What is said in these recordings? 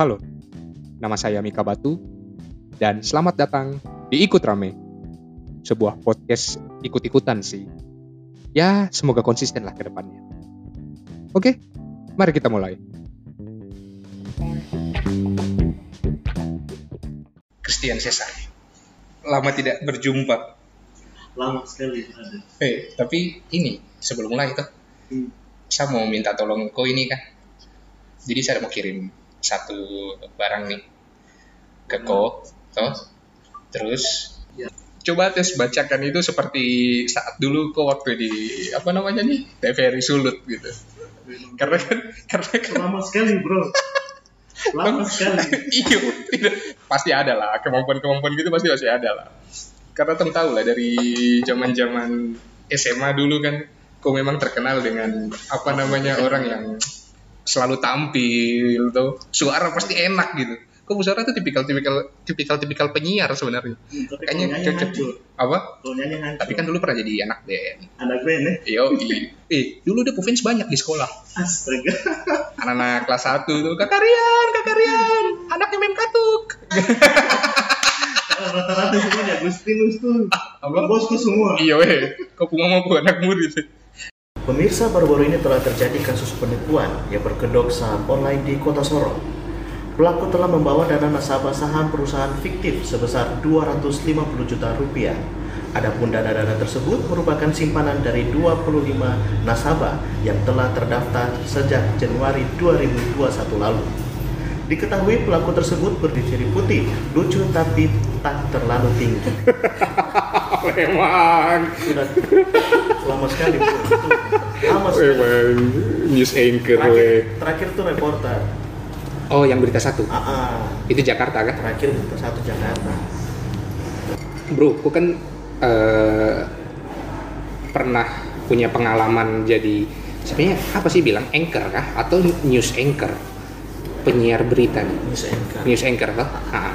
Halo, nama saya Mika Batu, dan selamat datang di Ikut Rame, sebuah podcast ikut-ikutan sih. Ya, semoga konsisten lah ke depannya. Oke, mari kita mulai. Christian Cesar, lama tidak berjumpa. lama sekali ada Eh, tapi ini sebelum mulai itu, Hmm. saya mau minta tolong kau ini kan. Jadi saya mau kirim satu barang nih. Ke kau, toh. Terus Ya. coba tes bacakan itu seperti saat dulu kau waktu di apa namanya nih? TVRI Sulut gitu. Karena kan karena kan lama sekali bro. Lama sekali. Iya tidak. Pasti ada lah. Kemampuan-kemampuan gitu pasti masih ada lah. Karena tem tahu lah dari zaman zaman SMA dulu kan kau memang terkenal dengan apa namanya orang yang selalu tampil tuh. Suara pasti enak gitu. Kau suara tuh tipikal tipikal tipikal tipikal penyiar sebenarnya? Hmm, kayaknya cocok. apa? Tapi kan dulu pernah jadi anak band. Anak band ya Yo, eh dulu dia fans banyak di sekolah. Astaga. Anak-anak kelas 1 tuh kakarian kakarian anaknya mem katuk. Rata-rata semua di Agustinus tuh apa? Bosku semua. Iya weh. Kau punya mampu anak murid Pemirsa, baru-baru ini telah terjadi kasus penipuan yang berkedok saham online di Kota Sorong. Pelaku telah membawa dana nasabah saham perusahaan fiktif sebesar 250 juta rupiah. Adapun dana-dana tersebut merupakan simpanan dari 25 nasabah yang telah terdaftar sejak Januari 2021 lalu. Diketahui pelaku tersebut berdiri putih, lucu tapi tak terlalu tinggi. memang Sudah. Lama sekali lama sekali. memang news anchor terakhir, terakhir tuh reporter. Oh yang berita satu? Ah, ah. itu Jakarta kan? Terakhir berita satu Jakarta. Bro aku kan eh, pernah punya pengalaman jadi sebenarnya apa sih bilang? Anchor kah? Atau news anchor? Penyiar berita nih. News anchor. News anchor kah Ah,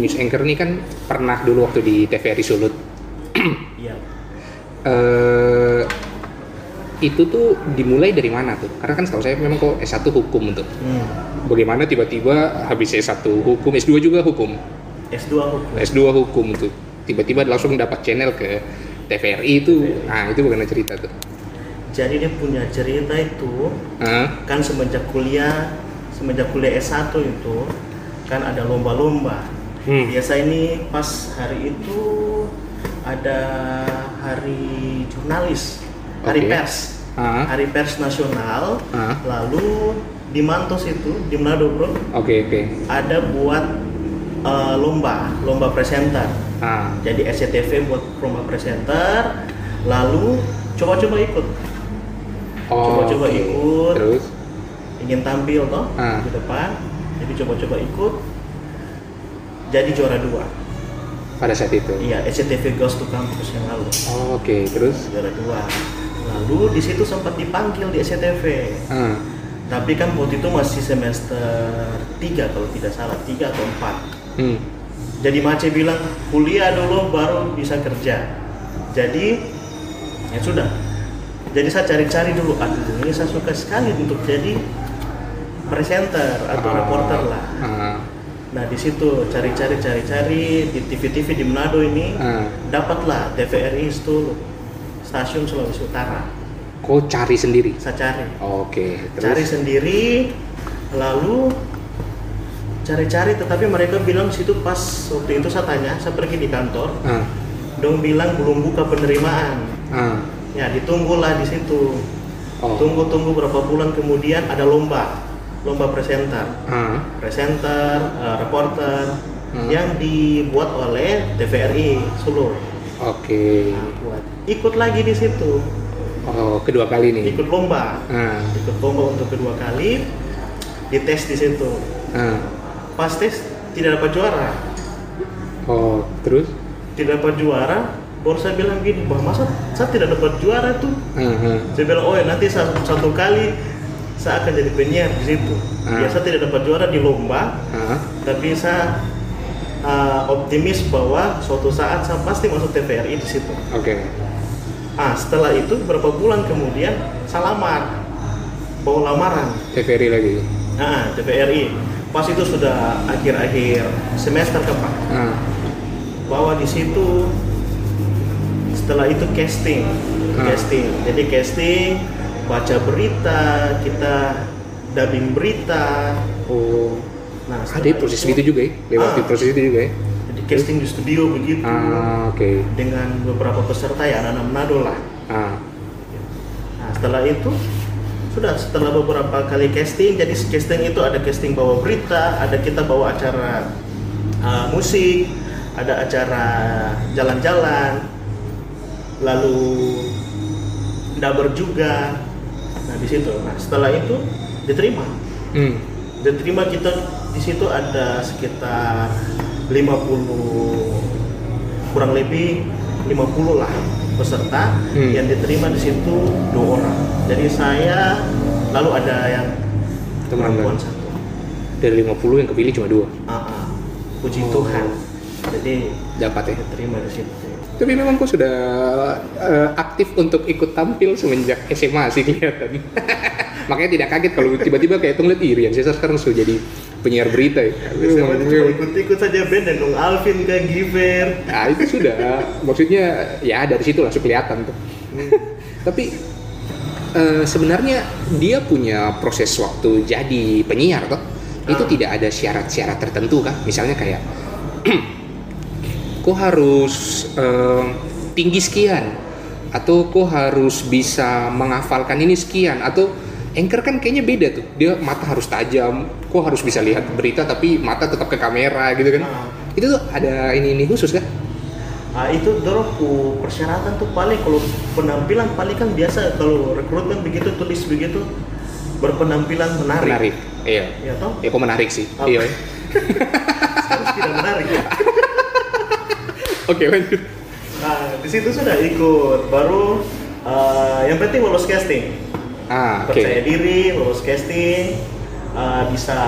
news anchor ini kan pernah dulu waktu di TVRI Sulut iya eh itu tuh dimulai dari mana tuh? Karena kan setahu saya memang kok S1 hukum tuh. hmm. Bagaimana tiba-tiba habis S1 hukum, S2 juga hukum, S2 hukum S2 hukum tuh. Tiba-tiba langsung dapat channel ke TVRI itu. Nah, itu bagaimana cerita tuh? jadi dia punya cerita itu Hah? kan semenjak kuliah semenjak kuliah S1 itu kan ada lomba-lomba Hmm. biasa ini pas hari itu ada hari jurnalis hari pers Ah, hari pers nasional ah. lalu di Mantos itu di Manado bro Oke, oke. ada buat eh, lomba lomba presenter Ah, jadi SCTV buat lomba presenter lalu coba-coba ikut oh, Coba-coba oke. ikut. Terus? ingin tampil toh Ah. di depan jadi coba-coba ikut jadi juara dua Pada saat itu. iya SCTV Ghost to Campus yang lalu. Oh, oke, terus? juara dua. Lalu di situ sempat dipanggil di SCTV Ah, tapi kan waktu itu masih semester 3 kalau tidak salah 3 atau 4 hmm. jadi Mace bilang kuliah dulu baru bisa kerja. Jadi ya sudah. Jadi saya cari-cari dulu aduh ini saya suka sekali untuk jadi presenter atau Ah, reporter lah. Ah, nah di situ cari-cari cari-cari di TV-TV di Manado ini ah. dapatlah TVRI itu stasiun Sulawesi Utara Kau cari sendiri? saya cari Oke, cari terus? sendiri lalu cari-cari tetapi mereka bilang situ pas waktu itu saya tanya saya pergi di kantor Ah, dong bilang belum buka penerimaan ah. ya ditunggulah di situ Oh. tunggu-tunggu berapa bulan kemudian ada lomba lomba presenter Ah, presenter eh, reporter Hmm. yang dibuat oleh TVRI Solo Oke. Nah, buat ikut lagi di situ Oh, kedua kali nih. ikut lomba Ah, ikut lomba untuk kedua kali dites di situ ah. pas tes tidak dapat juara Oh, terus? tidak dapat juara baru saya bilang gini bahwa masa saya tidak dapat juara tuh Ah, ah. saya bilang oh ya nanti satu, satu kali saya akan jadi penyiar di situ. Ah. biasa tidak dapat juara di lomba Ah, tapi saya uh, optimis bahwa suatu saat saya pasti masuk TVRI di situ. Oke. ah setelah itu beberapa bulan kemudian saya lamar bawa lamaran. TVRI lagi. nah TVRI pas itu sudah akhir-akhir semester kan Pak? Ah, bahwa di situ setelah itu casting. Ah. casting. Jadi casting baca berita kita dubbing berita. Oh. Nah ada proses itu- itu juga ya? Lewat Ah. proses itu juga ya? Jadi casting di studio begitu. Ah oke. Dengan beberapa peserta ya anak-anak Manado lah. Ah. Nah, setelah itu sudah setelah beberapa kali casting, jadi casting itu ada casting bawa berita, ada kita bawa acara uh, musik, ada acara jalan-jalan, lalu daber juga. Nah di situ. Nah setelah itu diterima, hmm. diterima kita di situ ada sekitar 50 kurang lebih 50 lah peserta Hmm. yang diterima di situ dua orang. Jadi saya lalu ada yang Teman perempuan satu. dari 50 yang kepilih cuma dua Ah, ah. puji Oh. Tuhan. Jadi dapat ya diterima di situ. Tapi memang kok sudah eh, aktif untuk ikut tampil semenjak SMA sih kelihatan makanya tidak kaget kalau tiba-tiba kayak tuh ngeliat ih Rian Cesar sekarang sudah jadi penyiar berita ya Sama itu cuma ikut-ikut saja band dan Dong Alvin ke Giver. Nah itu sudah, maksudnya ya dari situ langsung kelihatan tuh. Tapi eh, sebenarnya dia punya proses waktu jadi penyiar toh, itu Ah. tidak ada syarat-syarat tertentu kah? Misalnya kayak, kok harus eh, tinggi sekian, atau kok harus bisa menghafalkan ini sekian, atau anchor kan kayaknya beda tuh, dia mata harus tajam, kok harus bisa lihat berita tapi mata tetap ke kamera gitu kan? Ah. Itu tuh ada ini ini khusus kan? Ah itu dorong ku persyaratan tuh paling kalau penampilan paling kan biasa kalau rekrutmen begitu tulis begitu berpenampilan menarik. Menarik, iya. Ya toh? Ya kok menarik sih, Apa? iya. Harus tidak menarik. Oke lanjut. Nah, di situ sudah ikut. Baru eh, yang penting lolos casting. Ah oke. Percaya diri, lolos casting, eh, bisa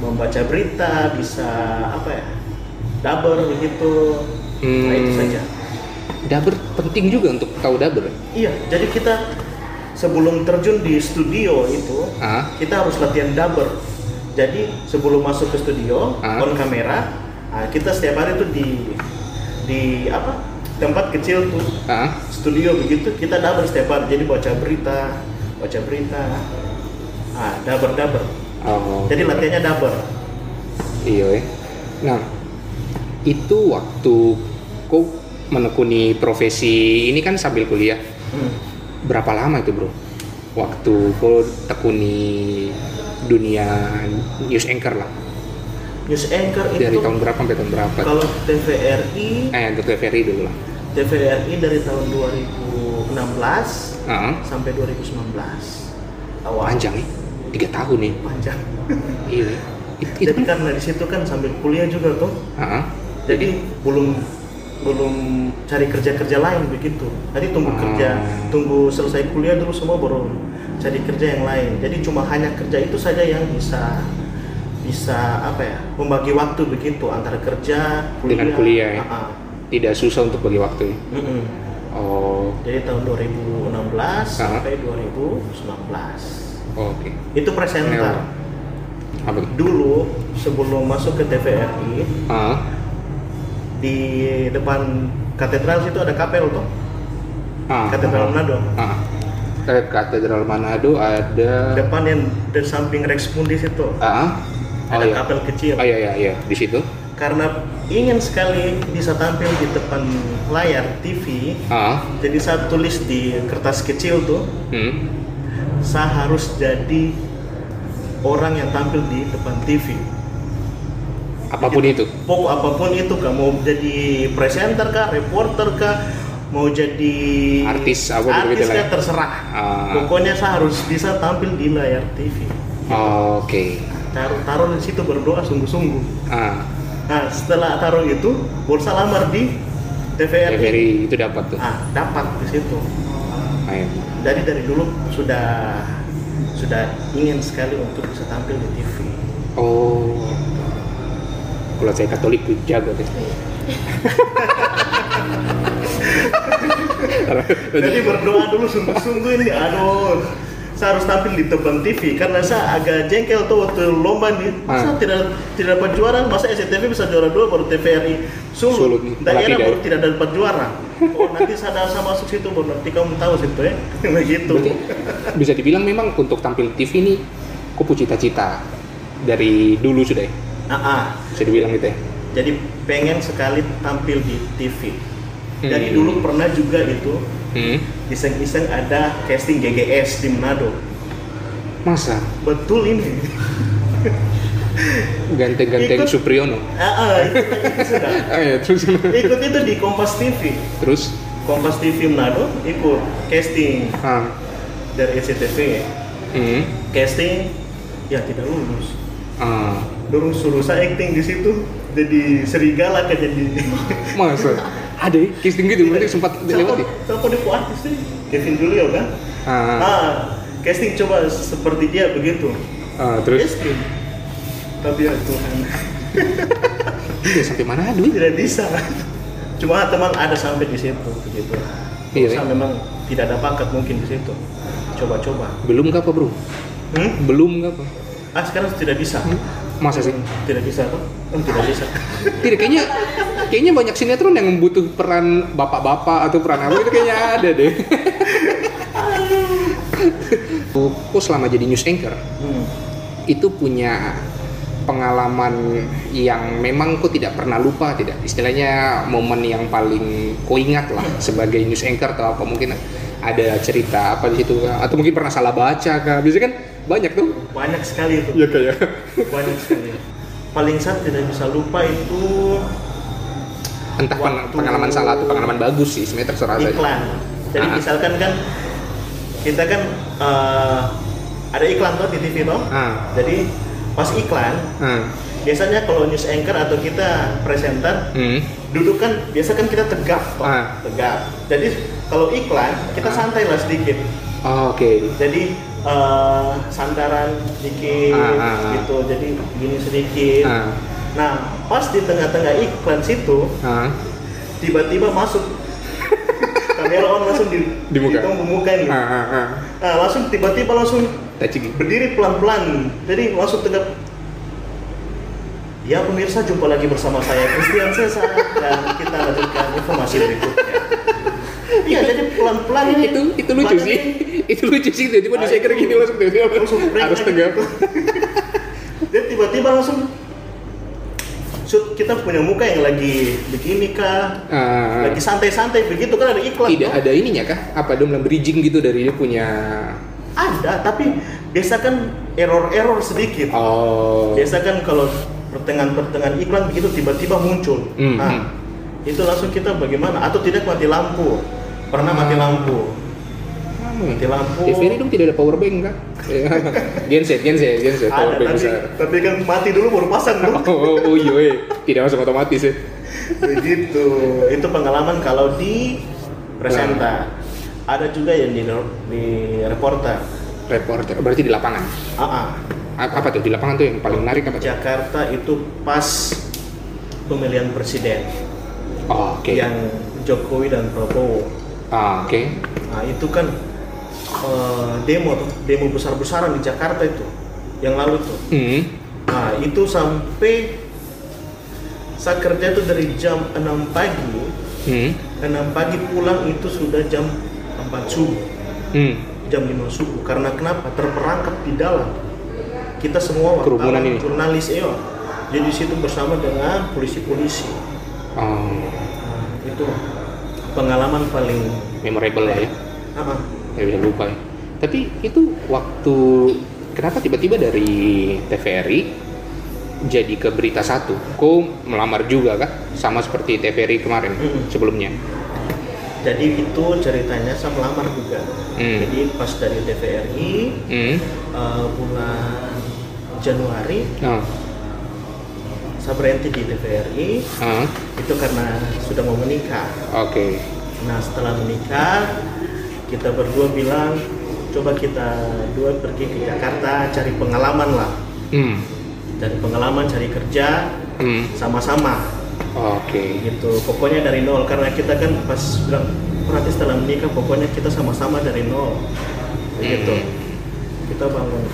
membaca berita, bisa apa ya? Daber begitu. Nah, itu Hmm. saja. Daber penting juga untuk tahu daber. Iya, jadi kita sebelum terjun di studio itu, Ah, kita harus latihan daber. Jadi sebelum masuk ke studio, Ah. on kamera, nah, kita setiap hari tuh di di apa tempat kecil tuh ah, studio begitu kita daber setiap hari. Jadi baca berita, baca berita, ah daber daber. oh, Jadi latihannya daber. iya. ya. Nah, itu waktu kau menekuni profesi ini kan sambil kuliah. Hmm. Berapa lama itu bro? Waktu kau tekuni dunia news anchor lah. News anchor itu Dari tahun berapa sampai tahun berapa? kalau TVRI, Eh, untuk TVRI dulu lah. TVRI dari tahun 2016 Ah, sampai 2019 awal panjang nih, tiga tahun nih. panjang Iya. Itu, itu jadi kan. karena di situ kan sambil kuliah juga tuh Ah, jadi belum belum cari kerja kerja lain begitu tadi tunggu Ah. kerja tunggu selesai kuliah dulu semua baru cari kerja yang lain jadi cuma hanya kerja itu saja yang bisa bisa apa ya membagi waktu begitu antara kerja kuliah Dengan kuliah ya? Ah, ah. tidak susah untuk bagi waktu. ya? Mm-mm. Oh, jadi tahun 2016 Ah. sampai 2019 oke. itu presenter Apa dulu sebelum masuk ke TVRI Ah, di depan katedral situ ada kapel tuh ah, katedral Manado. Eh, Katedral Manado ada. depan yang dari samping Rex Mundi situ Ah, oh ada iya. kapel kecil Oh iya iya iya di situ. karena ingin sekali bisa tampil di depan layar TV Ah, jadi saya tulis di kertas kecil tuh hmm. saya harus jadi orang yang tampil di depan TV Apa pun itu. pokok apa pun itu kah mau jadi presenter kah reporter kah mau jadi Artis, apa artis ya. kah terserah Ah. pokoknya saya harus bisa tampil di layar TV Oke. Taruh taruh di situ berdoa sungguh-sungguh Ah, nah setelah taruh itu bolsa lamar di TVRI TVRI itu dapat tuh. ah dapat di situ Ayo. jadi dari dulu sudah sudah ingin sekali untuk bisa tampil di TV Oh. Kalau saya Katolik jago deh. jadi berdoa dulu sungguh-sungguh ini aduh saya harus tampil di depan TV karena saya agak jengkel tuh waktu lomba nih. Masa Ah. tidak tidak dapat juara, masa SCTV bisa juara dua baru TVRI Sulut Sulut, nih, daerah baru tidak. dapat juara. Oh nanti saya saya masuk situ baru nanti kamu tahu situ ya, begitu. Berarti bisa dibilang memang untuk tampil TV ini punya cita-cita dari dulu sudah ya? Ah, ah. Bisa dibilang gitu ya? jadi pengen sekali tampil di TV. Dari Hmm. dulu pernah juga itu Hmm. iseng-iseng ada casting GGS di Manado. Masa? Betul ini. Ganteng-ganteng Ikut. Supriyono? Ah, itu, itu sudah. Ah ya, terus Ikut itu di Kompas TV. terus Kompas TV Manado ikut casting ah dari SCTV. hmm. Casting ya tidak lulus. ah Terus suruh saya acting di situ jadi serigala kan jadi. masa ada ya casting gitu berarti sempat lewat ya Siapa di artis sih? Kevin Julio kan? ah, Ah, casting coba seperti dia begitu. ah, terus Casting. Tapi ya Tuhan, iya sampai mana aduh tidak bisa. Cuma teman ada sampai di situ begitu. Iya, ya? memang tidak ada bakat mungkin di situ. Coba-coba. belum nggak apa bro Hmm? belum apa Ah sekarang tidak bisa. Masa sih Tidak bisa kok? Oh, tidak bisa. tidak kayaknya kayaknya banyak sinetron yang butuh peran bapak-bapak atau peran apa itu kayaknya ada deh Kok selama jadi news anchor Hmm. itu punya pengalaman yang memang kok tidak pernah lupa tidak istilahnya momen yang paling kau ingat lah sebagai news anchor atau apa mungkin ada cerita apa di situ atau mungkin pernah salah baca kah biasanya kan banyak tuh Banyak sekali itu. ya kayak Banyak sekali. Paling saya tidak bisa lupa itu entah Waktu- pengalaman salah atau pengalaman bagus sih sebenarnya terserah saja iklan. Jadi Ah. misalkan kan kita kan eh, ada iklan tuh di TV tuh. ah Jadi pas iklan ah biasanya kalau news anchor atau kita presenter hmm. duduk kan biasa kan kita tegak toh. Ah. tegak. Jadi kalau iklan kita Ah. santai lah sedikit. Oh, oke Jadi eh, sandaran sedikit Ah, ah, ah. gitu. Jadi gini sedikit. ah Nah pas di tengah-tengah iklan situ ah tiba-tiba masuk kamera on langsung di Di muka? di muka nih. ah ah ah Nah, langsung tiba-tiba langsung Touching. berdiri pelan-pelan. Jadi langsung tegak. Ya pemirsa jumpa lagi bersama saya Christian Sesa dan kita lanjutkan informasi berikutnya. Iya jadi pelan-pelan ini. itu itu lucu sih itu lucu sih tiba-tiba di shaker gini langsung tiba-tiba langsung harus tegak gitu. Dia tiba-tiba langsung shoot kita punya muka yang lagi begini kah? Ah, Lagi santai-santai begitu kan ada iklan. tidak ada ininya kah apa dong bilang bridging gitu dari dia punya Ada, tapi biasa kan error-error sedikit. oh Biasa kan kalau pertengahan-pertengahan iklan begitu tiba-tiba muncul. Hmm, Nah, itu langsung kita bagaimana? Atau tidak mati lampu? Pernah mati Ah. lampu? Mati lampu. TVRI dong tidak ada power bank kah? Ya. genset, genset, genset, power Ada, bank tapi, besar. tapi kan mati dulu baru pasang dulu. Oh, oh, oh iya, eh. tidak masuk otomatis ya. Begitu. Itu pengalaman kalau di presenta. Ada juga yang di, di reporter. Reporter, berarti di lapangan. Ah, Apa tuh di lapangan tuh yang paling menarik apa? tuh? Jakarta itu pas pemilihan presiden Oh, oke. yang Jokowi dan Prabowo. Ah, oke. Nah itu kan eh, demo tuh, demo besar-besaran di Jakarta itu yang lalu tuh. Hmm. Nah itu sampai saya kerja tuh dari jam 6 pagi, Hmm. 6 pagi pulang itu sudah jam 4 subuh, Hmm. jam 5 subuh. Karena kenapa? Terperangkap di dalam. Kita semua Kerumunan wartawan, ini? jurnalis ya. Jadi di situ bersama dengan polisi-polisi. Oh, Nah, itu pengalaman paling memorable lah ya. apa? Nggak bisa lupa ya. Tapi itu waktu kenapa tiba-tiba dari TVRI jadi ke berita satu? Kok melamar juga kah? Sama seperti TVRI kemarin Mm-mm. sebelumnya. Jadi itu ceritanya saya melamar juga. Hmm. Jadi pas dari TVRI Hmm. eh, bulan Januari Oh. Saya berhenti di TVRI Ah, itu karena sudah mau menikah. Oke. Nah setelah menikah kita berdua bilang coba kita dua pergi ke Jakarta cari pengalaman lah, Hmm. cari pengalaman, cari kerja Hmm. sama-sama Oke. gitu. Pokoknya dari nol karena kita kan pas bilang nanti setelah menikah pokoknya kita sama-sama dari nol begitu. Hmm. kita bangun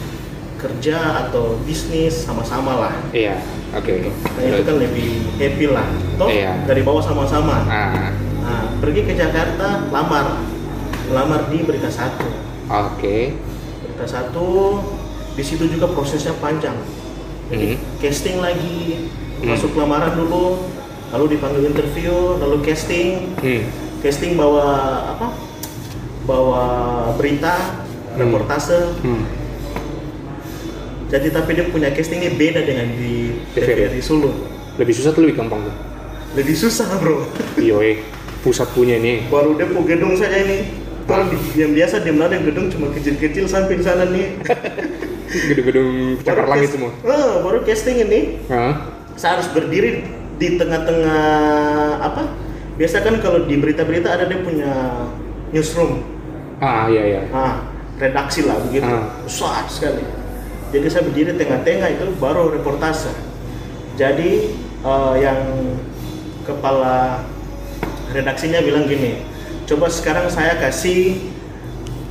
kerja atau bisnis sama-sama lah Iya, oke. nah itu kan lebih happy lah toh Iya. dari bawah sama-sama Ah, nah pergi ke Jakarta lamar lamar di berita satu oke. berita satu di situ juga prosesnya panjang jadi Hmm. casting lagi Hmm. masuk lamaran dulu lalu dipanggil interview lalu casting Hmm. casting bawa apa bawa berita Hmm. reportase Hmm. Jadi tapi dia punya castingnya beda dengan di TVRI. Solo Lebih susah tuh lebih gampang tuh. lebih susah bro Iya, eh. pusat punya nih. baru depo gedung saja ini di- yang biasa di mana gedung cuma kecil-kecil sampai di sana nih Gedung-gedung cakar langit semua. Ah, baru casting ini Hah? saya harus berdiri di tengah-tengah apa biasa kan kalau di berita-berita ada dia punya newsroom Ah, iya iya. ah redaksi lah begitu Ah. besar sekali jadi saya berdiri tengah-tengah itu baru reportase. Jadi eh, yang kepala redaksinya bilang gini coba sekarang saya kasih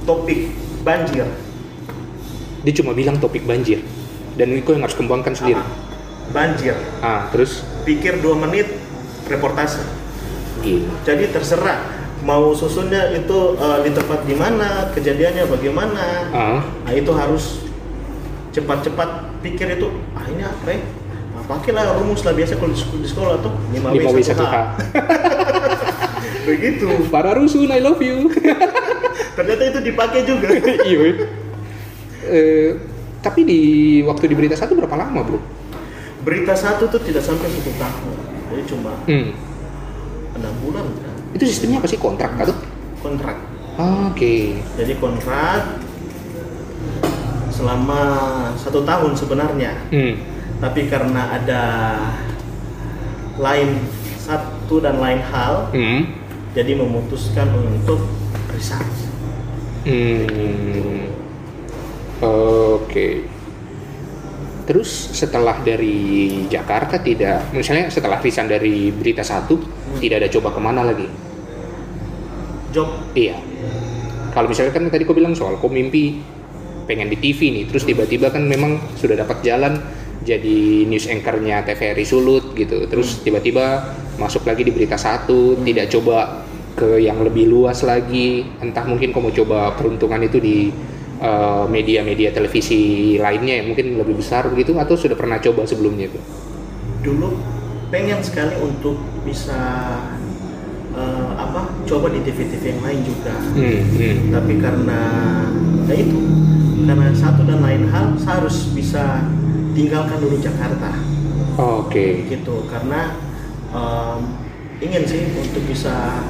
topik banjir. Dia cuma bilang topik banjir. Dan itu yang harus kembangkan sendiri. Ah, banjir. Ah, terus? Pikir dua menit reportase. Gila. jadi terserah mau susunnya itu eh, di tempat di mana kejadiannya bagaimana. Ah, nah itu harus cepat-cepat pikir itu ah ini apa ya nah, pakailah rumus lah biasa kalau di sek- di sekolah tuh 5W 5W 1H 1H. begitu Para rusun, I love you. ternyata itu dipakai juga iya. Eh, tapi di waktu di berita satu berapa lama, Bro? berita satu tuh tidak sampai satu tahun jadi cuma Hmm. enam bulan kan Itu sistemnya apa sih kontrak atau? kontrak Oke. jadi kontrak selama satu tahun sebenarnya Hmm. tapi karena ada lain satu dan lain hal Hmm. jadi memutuskan untuk resign Hmm. Oke. Terus setelah dari Jakarta tidak, misalnya setelah resign dari berita satu, tidak ada coba ke mana lagi? job Iya. Kalau misalnya kan tadi kau bilang soal kau mimpi pengen di TV nih, terus tiba-tiba kan memang sudah dapat jalan jadi news anchornya TVRI Sulut gitu, terus tiba-tiba masuk lagi di berita satu, tidak coba ke yang lebih luas lagi, entah mungkin kau mau coba peruntungan itu di eh, media-media televisi lainnya yang mungkin lebih besar begitu, atau sudah pernah coba sebelumnya itu? dulu pengen sekali untuk bisa eh, apa coba di TV-TV yang lain juga. Hmm, hmm. tapi karena ya itu karena satu dan lain hal saya harus bisa tinggalkan dulu Jakarta Oke. gitu karena em, ingin sih untuk bisa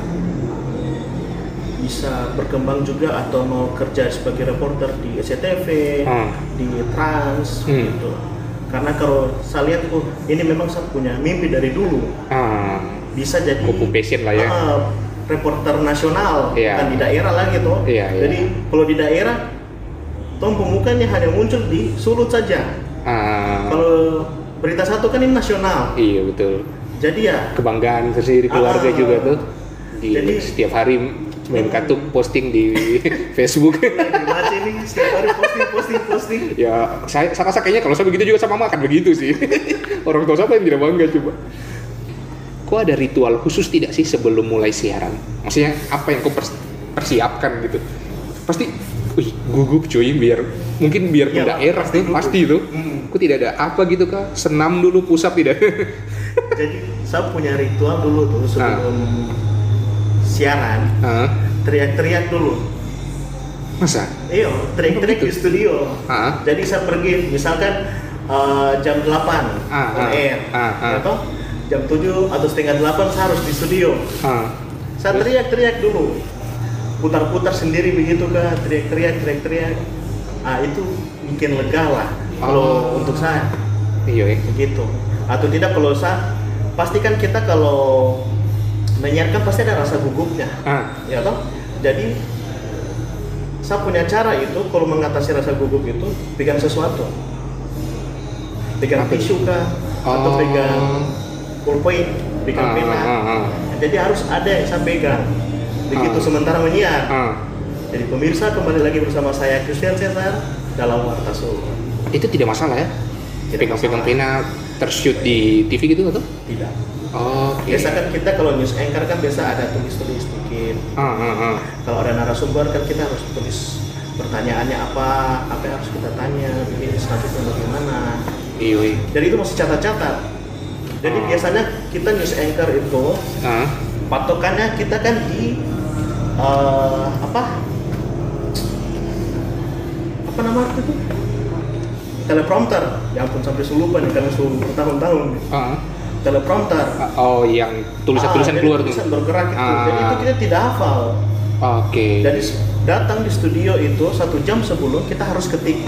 bisa berkembang juga atau mau kerja sebagai reporter di SCTV, Ah. di Trans Hmm. gitu. Karena kalau saya lihat oh ini memang saya punya mimpi dari dulu Ah, bisa jadi Kupu passion lah ya. Ah, reporter nasional Iya. bukan di daerah lagi tuh. Iya, iya. Jadi kalau di daerah Tom pemukanya hanya muncul di Sulut saja. ah, Kalau berita satu kan ini nasional. iya betul. Jadi ya. Kebanggaan sendiri keluarga Ah. juga tuh. Di Jadi- setiap hari main kartu posting di Facebook. Lagi baca ini setiap hari posting posting posting. Ya saya saya rasa kayaknya kalau saya begitu juga sama makan begitu sih. Orang tua siapa yang tidak bangga coba. Kok ada ritual khusus tidak sih sebelum mulai siaran? Maksudnya apa yang kau pers- persiapkan gitu? Pasti wih gugup cuy biar mungkin biar Iya, daerah. pasti tuh pasti tuh Mm. kok tidak ada apa gitu kah senam dulu pusat tidak. Jadi saya punya ritual dulu tuh sebelum siaran. Hah? teriak-teriak dulu. Masa? Iya teriak-teriak di gitu? studio. Hah? jadi saya pergi misalkan eh, jam 8 Ah, on ah, air. Ah, ah. atau jam 7 atau setengah 8 saya harus di studio. Ah. saya teriak-teriak dulu putar-putar sendiri begitu kah teriak-teriak teriak-teriak. Ah itu bikin lega lah kalau Oh. untuk saya. Iya ya. begitu. Atau tidak kalau saya pastikan kita kalau menyiarkan pasti ada rasa gugupnya. Ah. Ya toh? Jadi saya punya cara itu kalau mengatasi rasa gugup itu pegang sesuatu. Pegang Apa tisu kah atau Oh. pegang pulpen pegang Ah, pena ah, ah. jadi harus ada yang saya pegang begitu Ah. sementara menyiar ah jadi pemirsa kembali lagi bersama saya Christian Cesar dalam warta Solo. Itu tidak masalah ya? Pegang-pegang pena tershoot di TV gitu atau? Tidak. Oke. Biasa kan kita kalau news anchor kan biasa ada tulis-tulis dikit. Ah, ah, ah. Kalau ada narasumber kan kita harus tulis pertanyaannya apa, apa yang harus kita tanya, ini selanjutnya bagaimana. Iya, iya. Jadi itu mesti catat-catat. Jadi Oh. biasanya kita news anchor itu Ah, patokannya kita kan di eh, apa? Apa nama itu? Teleprompter. Ya ampun sampai selupa nih karena sudah bertahun-tahun. ah. Teleprompter. Ah, Oh, yang tulisan-tulisan Ah, keluar tuh. tulisan bergerak itu. Ah. Jadi itu kita tidak hafal. Oke. Jadi s- datang di studio itu satu jam sebelum kita harus ketik.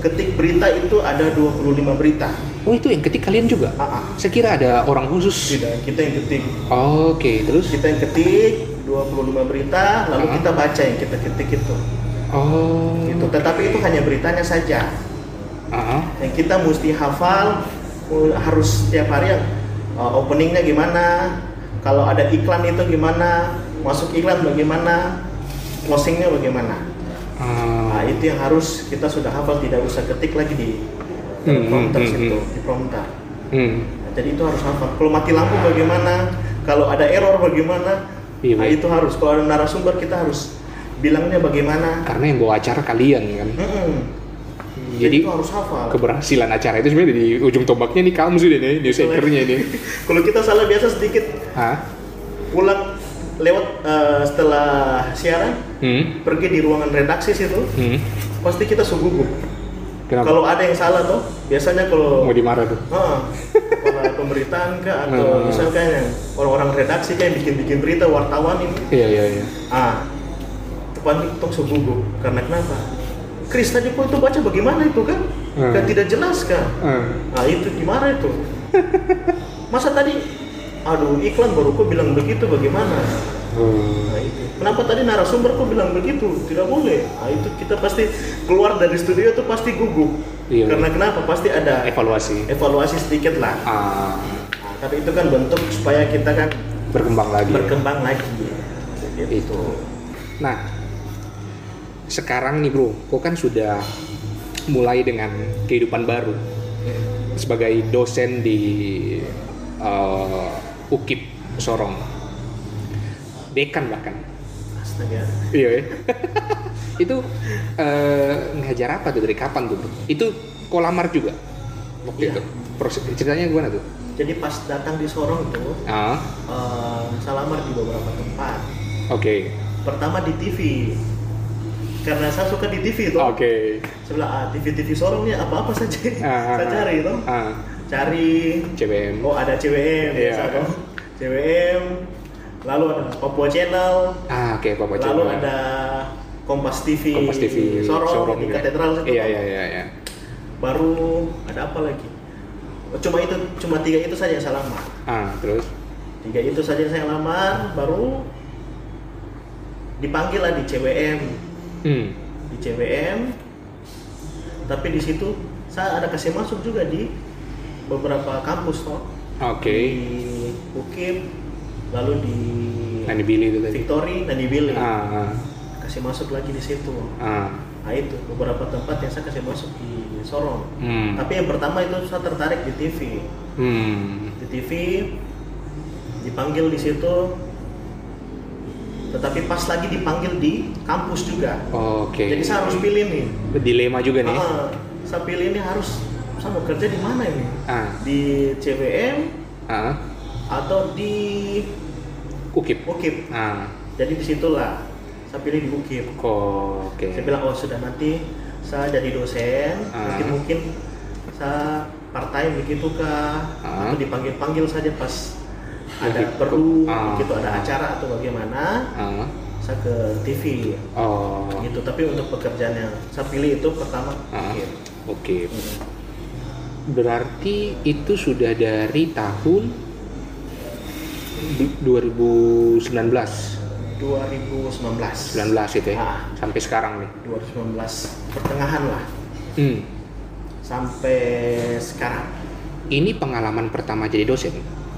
Ketik berita itu ada 25 berita. Oh, itu yang ketik kalian juga? Ah, ah. Saya kira ada orang khusus. Tidak, kita yang ketik. Oke, terus? Kita yang ketik 25 berita, lalu kita baca yang kita ketik itu. Oh. Gitu. Tetapi itu hanya beritanya saja. Ah, Yang kita mesti hafal uh, harus setiap hari yang uh, openingnya gimana, kalau ada iklan itu gimana, masuk iklan bagaimana, closingnya bagaimana. ah. Nah, itu yang harus kita sudah hafal, tidak usah ketik lagi di Hmm, prompter hmm, situ, hmm. di prompter. Hmm. Nah, jadi itu harus hafal. Kalau mati lampu bagaimana? Kalau ada error bagaimana? Iya, nah, baik. itu harus. Kalau ada narasumber kita harus bilangnya bagaimana. Karena yang bawa acara kalian kan. Mm-mm. Jadi, Jadi itu harus hafal. keberhasilan acara itu sebenarnya di ujung tombaknya nih kamu sudah nih, news anchor-nya nih. Kalau kita salah biasa sedikit Hah? pulang lewat eh, setelah siaran Hmm? pergi di ruangan redaksi situ Hmm? pasti kita. Kenapa? Kalau ada yang salah tuh biasanya kalau Mau dimarah tuh? Ah, pemberitaan kah? Atau Hmm. misalkan orang-orang redaksi kayak bikin-bikin berita wartawan ini? Iya, iya, iya. ah depan itu sebugu karena kenapa? Chris tadi kok itu baca bagaimana itu kan Hmm. kan tidak jelas kan Ah. ah itu gimana itu? Masa tadi aduh iklan baru kok bilang begitu bagaimana? Hmm. nah itu. Kenapa tadi narasumber kok bilang begitu? Tidak boleh. Nah itu kita pasti keluar dari studio itu pasti gugup Iya. karena kenapa pasti ada Evaluasi. evaluasi sedikit lah Ah, Nah, tapi itu kan bentuk supaya kita kan berkembang lagi. berkembang lagi. Itu. Nah, sekarang nih bro, kau kan sudah mulai dengan kehidupan baru sebagai dosen di eh, UKIP Sorong, dekan bahkan. Astaga. Iya ya. itu eh, ngajar apa tuh dari kapan tuh? Itu kau lamar juga waktu Iya. itu. Proses ceritanya gimana tuh? Jadi pas datang di Sorong itu, Ah, eh, saya lamar di beberapa tempat. oke. Pertama di TV. Karena saya suka di TV itu. Oke. Sebelah ah, TV-TV Sorongnya apa-apa saja. Ah, saya ah, cari itu. Ah, Cari CBM. oh ada Iya. biasa toh. CWM. Lalu ada Papua Channel. Ah, oke, Papa Lalu Channel. ada Kompas TV, Kompas TV Sorong, di juga. Katedral situ. Iya, iya, iya, iya. Baru ada apa lagi? Cuma itu, cuma tiga itu saja yang saya lamar. Ah, terus? Tiga itu saja yang saya lamar, baru dipanggil lah di CWM, Hmm. di CWM. Tapi di situ saya ada kasih masuk juga di beberapa kampus toh. Oke. Di UKIP, lalu di Nani Billy itu tadi. Victory, Nani Billy. Ah, Kasih masuk lagi di situ. ah. Nah itu beberapa tempat yang saya kasih masuk di Sorong. Hmm. Tapi yang pertama itu saya tertarik di TV. Hmm. Di TV dipanggil di situ. Tetapi pas lagi dipanggil di kampus juga. Oke. Jadi saya harus pilih nih. dilema juga nih. Ah, saya pilih ini harus saya mau kerja di mana ini? Ah, Di CWM ah. atau di Ukip. UKIP. Ah, Jadi di situlah saya pilih di UKIP. kok oke. Saya bilang oh sudah nanti saya jadi dosen, Ah. mungkin mungkin saya part time begitu kah Ah. atau dipanggil panggil saja pas ada Lagi- perlu ah. begitu ada acara atau bagaimana Ah, saya ke TV oh. gitu tapi untuk pekerjaan yang saya pilih itu pertama Ah. UKIP. Oke. Hmm. Berarti itu sudah dari tahun du- 2019. 2019 19 itu ya. Ah. Sampai sekarang nih. 2019 pertengahan lah Hmm. sampai sekarang Ini pengalaman pertama jadi dosen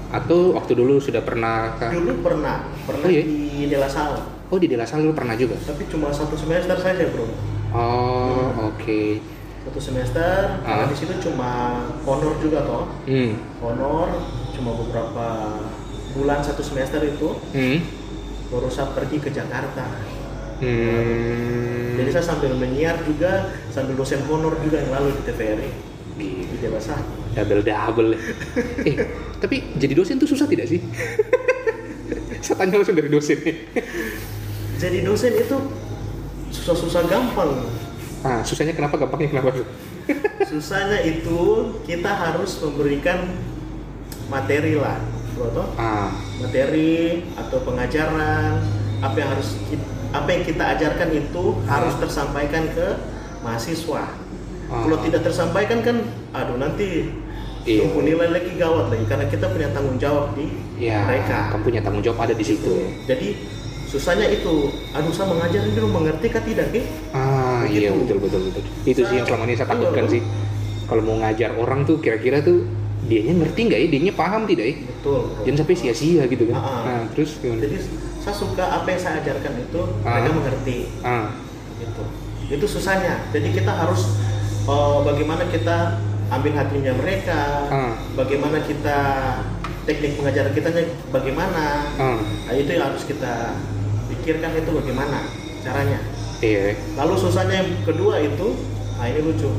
atau waktu dulu sudah pernah kah? dulu pernah pernah Oh, iya? di Dela Sal Oh di Dela Sal dulu pernah juga. tapi cuma satu semester saja bro Oh, oke. Satu semester, karena Ah. di situ cuma honor juga toh. Hmm. Honor cuma beberapa bulan satu semester itu Hmm. Baru saya pergi ke Jakarta. Hmm. Jadi saya sambil menyiar juga, sambil dosen honor juga yang lalu di TVRI Gila. di Jawa double double. eh, tapi jadi dosen tuh susah tidak sih? Saya tanya langsung dari dosen. Jadi dosen itu susah-susah gampang. Ah, susahnya kenapa? Gampangnya kenapa? Susahnya itu kita harus memberikan materi lah, toh? Ah, materi atau pengajaran apa yang harus ki- apa yang kita ajarkan itu harus tersampaikan ke mahasiswa. Ah. Kalau tidak tersampaikan kan, aduh nanti Iya. tunggu nilai lagi gawat lagi karena kita punya tanggung jawab di ya, mereka. kamu punya tanggung jawab ada di situ. Jadi susahnya itu, aduh saya mengajar ini belum mengerti kah tidak Ki? Ah, iya Begitu. betul betul betul. Itu sih yang selama ini saya takutkan Iya. sih. Kalau mau ngajar orang tuh kira-kira tuh dianya ngerti nggak ya? Dianya paham tidak ya? Betul. bro. Jangan sampai sia-sia gitu kan. Ah. Nah, terus gimana? Jadi saya suka apa yang saya ajarkan itu Ah. mereka mengerti. Ah, gitu itu susahnya jadi kita harus eh, bagaimana kita ambil hatinya mereka Ah. bagaimana kita teknik pengajaran kita bagaimana ah, nah, itu yang harus kita pikirkan itu bagaimana caranya iya. lalu susahnya yang kedua itu nah ini lucu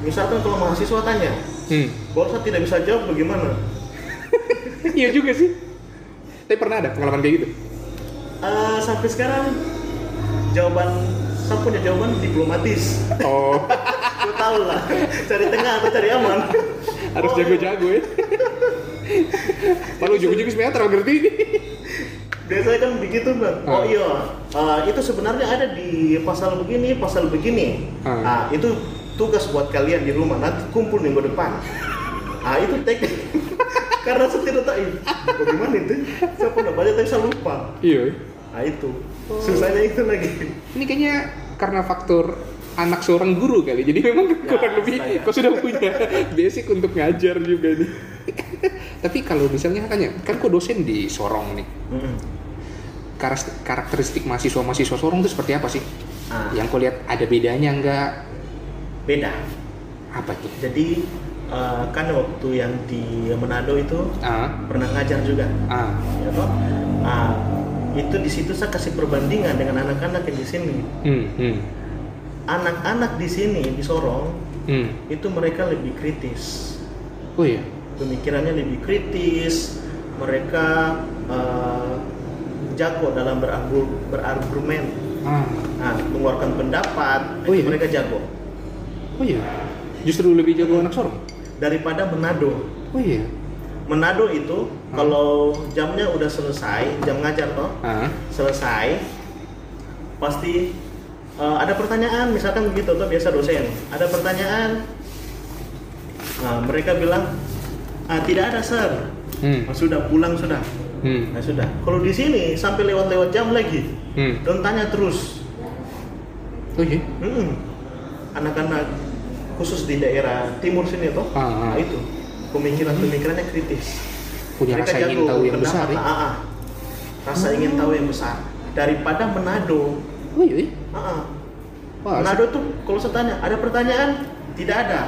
misalkan kalau mahasiswa tanya Hmm. kalau saya tidak bisa jawab bagaimana iya juga sih. Tapi pernah ada pengalaman kayak gitu? Eh, sampai sekarang jawaban saya punya jawaban diplomatis Oh, Lu tahu lah, cari tengah atau cari aman. harus Oh, jago-jago ya. Kalau ujung-ujung sebenarnya terlalu ngerti. Biasanya kan begitu bang. Oh Ah. iya, uh, itu sebenarnya ada di pasal begini, pasal begini. Ah. Ah, itu tugas buat kalian di rumah. Nanti kumpul minggu depan. Ah itu teknik. Karena saya tidak tahu. "Ih, Bagaimana itu? Saya pernah baca tapi saya lupa. Iya. Ah itu. Susahnya itu lagi. Ini kayaknya karena faktor anak seorang guru kali. Jadi memang Ya, kurang lebih saya. kau sudah punya basic untuk ngajar juga nih. Tapi kalau misalnya tanya, kan kau dosen di Sorong nih. Karakteristik mahasiswa-mahasiswa Sorong itu seperti apa sih? Ah, Yang kau lihat ada bedanya nggak? Beda. Apa tuh? Jadi uh, kan waktu yang di Manado itu Ah, pernah ngajar juga. ah, ya toh nah, itu di situ saya kasih perbandingan dengan anak-anak yang di sini hmm, hmm, anak-anak di sini di Sorong hmm. itu mereka lebih kritis Oh iya. pemikirannya lebih kritis mereka eh, jago dalam berargu- berargumen Ah, nah, mengeluarkan pendapat Oh iya? mereka jago oh iya. Justru lebih jago anak Sorong. daripada Manado Oh iya. Manado itu Hmm. kalau jamnya udah selesai jam ngajar toh Ah, selesai pasti eh, ada pertanyaan misalkan begitu tuh biasa dosen ada pertanyaan nah, mereka bilang ah, tidak ada sir hmm, Ah, sudah pulang sudah hmm, nah sudah kalau di sini sampai lewat-lewat jam lagi hmm. dan tanya terus Oh iya. Mm-mm. anak-anak khusus di daerah timur sini tuh Ah, ah. nah, itu pemikiran-pemikirannya kritis Punya Mereka rasa ingin tahu yang besar ya. ah, ah. rasa ingin tahu yang besar daripada Manado Oh iya. Ah, ah. Wah, Manado tuh kalau saya tanya ada pertanyaan tidak ada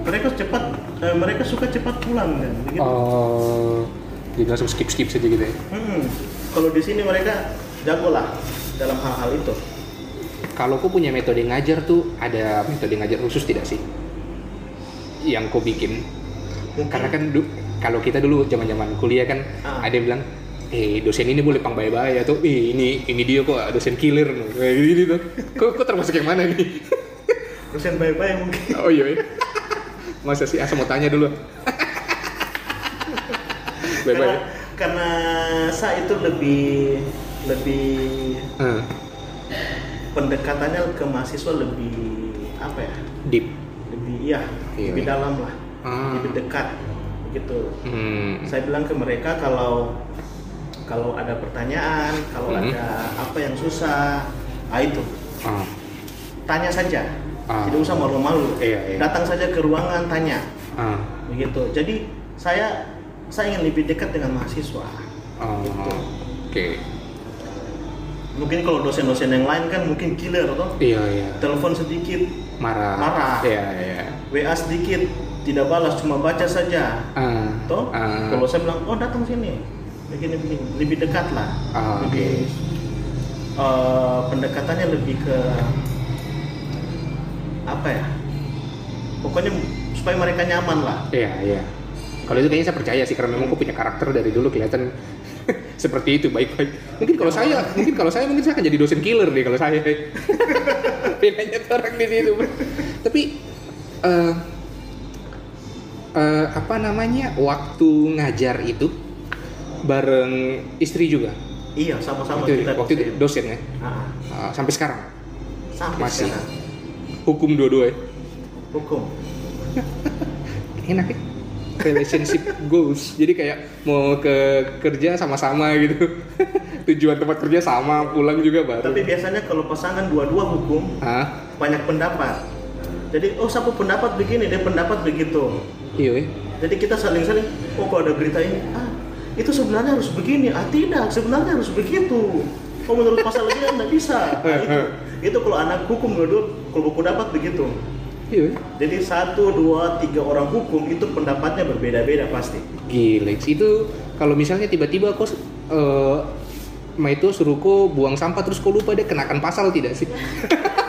mereka cepat eh, mereka suka cepat pulang kan begitu Oh, jadi langsung skip skip saja gitu ya. Hmm. kalau di sini mereka jago lah dalam hal-hal itu Kalau kau punya metode ngajar tuh ada metode ngajar khusus tidak sih? Yang kau bikin? Mungkin- Karena kan kalau kita dulu zaman-zaman kuliah kan Ah. ada yang bilang, eh dosen ini boleh pang bye-bye atau eh ini ini dia kok dosen killer. Kayak gitu tuh. Kok, kok termasuk yang mana nih? dosen bye-bye mungkin Oh iya. iya. Masa sih asal mau tanya dulu. bye karena, bye. karena saya itu lebih lebih Hmm. Pendekatannya ke mahasiswa lebih apa ya Deep. lebih iya Iya, lebih dalam lah Ah. lebih dekat begitu Hmm. saya bilang ke mereka kalau kalau ada pertanyaan kalau Hmm. ada apa yang susah ah itu Ah. tanya saja Ah. tidak usah malu-malu Iya, iya. datang saja ke ruangan tanya Ah. begitu jadi saya saya ingin lebih dekat dengan mahasiswa Oh, Gitu. Oke. Mungkin kalau dosen-dosen yang lain kan mungkin killer toh. Iya iya. Telepon sedikit marah. Marah. iya iya. WA sedikit tidak balas cuma baca saja. Ah toh ah. kalau saya bilang oh datang sini. Begini begini. Lebih dekat lah. Ah, lebih eh, pendekatannya lebih ke apa ya? Pokoknya supaya mereka nyaman lah. Iya, iya. Kalau itu kayaknya saya percaya sih karena memang kok punya karakter dari dulu kelihatan seperti itu baik-baik. Mungkin kalau saya, mungkin kalau saya mungkin saya akan jadi dosen killer nih kalau saya. Bedanya tuh orang di situ. Tapi eh eh, apa namanya waktu ngajar itu bareng istri juga. iya sama-sama Itu, kita waktu itu dosen. dosen ya. Ah, Ah, sampai sekarang sampai Masih. sekarang hukum dua-dua ya. hukum enak ya relationship goals. Jadi kayak mau ke kerja sama-sama gitu. Tujuan tempat kerja sama pulang juga baru. Tapi biasanya kalau pasangan dua-dua hukum ah banyak pendapat. Jadi oh satu pendapat begini dia pendapat begitu. Iya ya. jadi kita saling-saling oh kalau ada berita ini? Ah itu sebenarnya harus begini. Ah tidak sebenarnya harus begitu. Oh menurut pasal ini nggak bisa. Nah, itu itu kalau anak hukum dua-dua kalau buku dapat begitu iya ya. jadi satu dua tiga orang hukum itu pendapatnya berbeda-beda pasti. Gila itu kalau misalnya tiba-tiba kok eh Ma itu suruh kok buang sampah terus kok lupa dia kenakan pasal tidak sih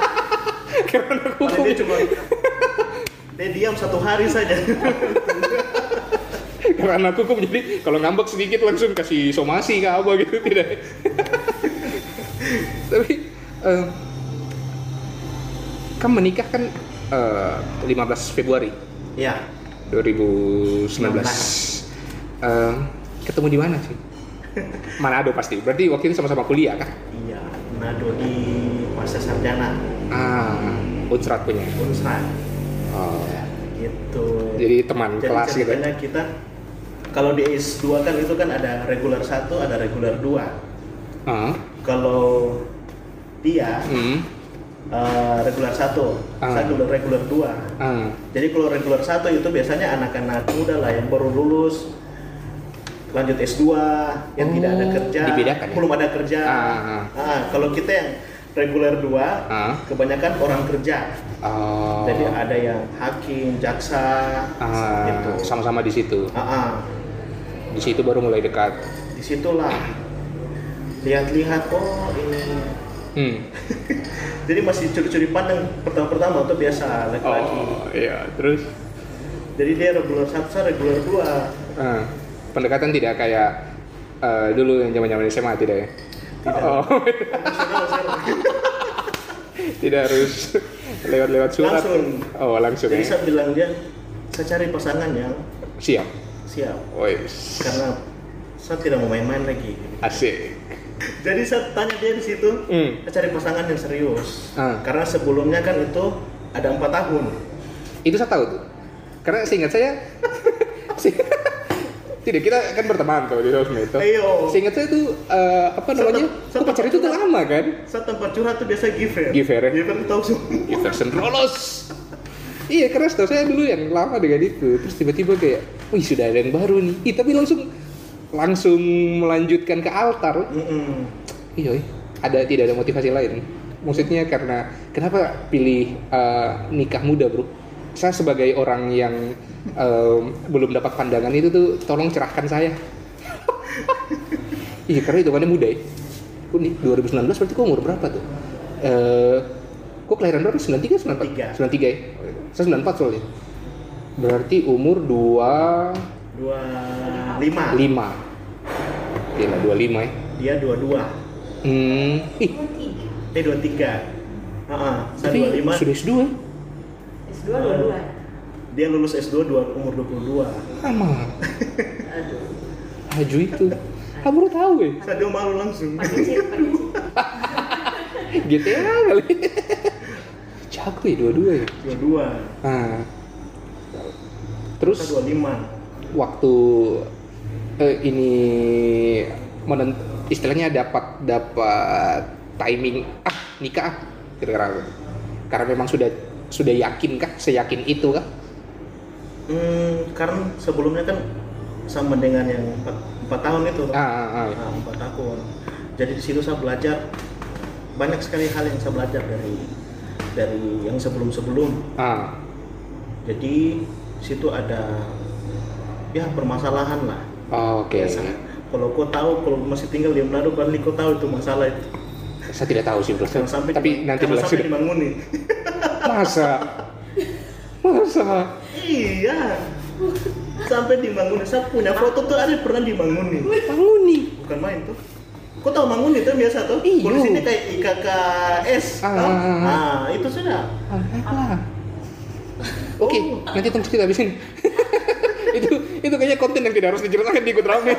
karena hukum. dia cuma dia diam satu hari saja. Karena hukum jadi kalau ngambek sedikit langsung kasih somasi ke apa gitu tidak? Tapi eh, kan menikah kan eh, 15 Februari. Ya. 2019 Eh, ketemu di mana sih? Manado pasti. Berarti waktu itu sama-sama kuliah kan iya Manado di masa sarjana. Ah Unsrat punya. Unsran oh. gitu. Jadi teman Jadi kelas gitu ceritanya kita kalau di S2 kan itu kan ada regular 1, ada regular 2. ah Kalau dia hmm. Eh, regular 1, Ah. saya dulu regular 2. ah Jadi kalau regular 1 itu biasanya anak-anak muda lah yang baru lulus lanjut S2 yang tidak ada Oh, kerja, dibedakan ya? belum ada kerja. Ah. Ah, kalau kita yang regular 2 Ah. kebanyakan orang kerja. oh Jadi ada yang hakim, jaksa ah, gitu. sama-sama di situ ah. di situ baru mulai dekat di situlah lihat-lihat oh ini hmm. jadi masih curi-curi pandang. Pertama-pertama tuh biasa laki-laki. Oh iya. Terus? Jadi dia regular satu saya regular dua. Ah, pendekatan tidak kayak eh, dulu yang zaman-zaman SMA tidak ya? Tidak. oh. Tidak harus. Lewat-lewat surat. Langsung. oh langsung jadi ya. saya bilang dia saya cari pasangan yang siap. siap. Wes. karena saya tidak mau main-main lagi. Asik jadi saya tanya dia di situ Hmm. saya cari pasangan yang serius Ah. karena sebelumnya kan itu ada empat tahun itu saya tahu tuh karena seingat saya tidak kita kan berteman tuh di sosmed itu Ayo. seingat saya tuh eh, apa Satu- namanya satu kok pacar itu tuh pacaran. lama kan saya tempat curhat tuh biasa giver Giver ya? giver tahu semua Jefferson Rolos iya karena setahu saya dulu yang lama dengan itu terus tiba-tiba kayak wih sudah ada yang baru nih Ih, tapi langsung langsung melanjutkan ke altar. Mm-mm. iya iya. ada tidak ada motivasi lain. Maksudnya karena kenapa pilih eh, nikah muda bro? Saya sebagai orang yang em, belum dapat pandangan itu tuh tolong cerahkan saya. Iya karena itu kan muda ya. Kok nih 2019 berarti kok umur berapa tuh? Eh kok kelahiran berapa? 93 94 93 ya? Saya 94 soalnya. Berarti umur 2 dua lima. 5 Gila 25 ya dia dua dua hmm ih eh dua tiga saya tapi dua lima sudah S2 ya? S2 dua-dua. dia lulus S2 dua, umur 22 Lama. Aduh. Aju itu. Kamu baru tahu ya? saya dia malu langsung. GTA kali. Jago ya dua-dua ya. dua dua Nah. Terus saya dua lima waktu eh, ini menent istilahnya dapat dapat timing ah nikah ah, kira-kira karena memang sudah sudah yakin kah seyakin itu kah hmm, karena sebelumnya kan sama dengan yang empat, empat tahun itu ah, ah, ah. Nah, empat tahun jadi di situ saya belajar banyak sekali hal yang saya belajar dari dari yang sebelum-sebelum. Ah, Jadi situ ada ya permasalahan lah. Oke. Biasa. Kalau kau tahu kalau masih tinggal di Manado berarti kau tahu itu masalah itu. Saya tidak tahu sih bro. Sampai Tapi nanti bilang sampai dimanguni. Masa? Masa? iya. Sampai dimanguni. Saya punya foto tuh ada pernah dimanguni. Manguni. Bukan main tuh. Kau tahu manguni tuh biasa tuh? Iyo. Polisinya kayak IKKS. Ah. tau? Nah, itu sudah. Alah. Oke, nanti tunggu cerita habis ini. Itu kayaknya konten yang tidak harus diceritakan di ikut rame.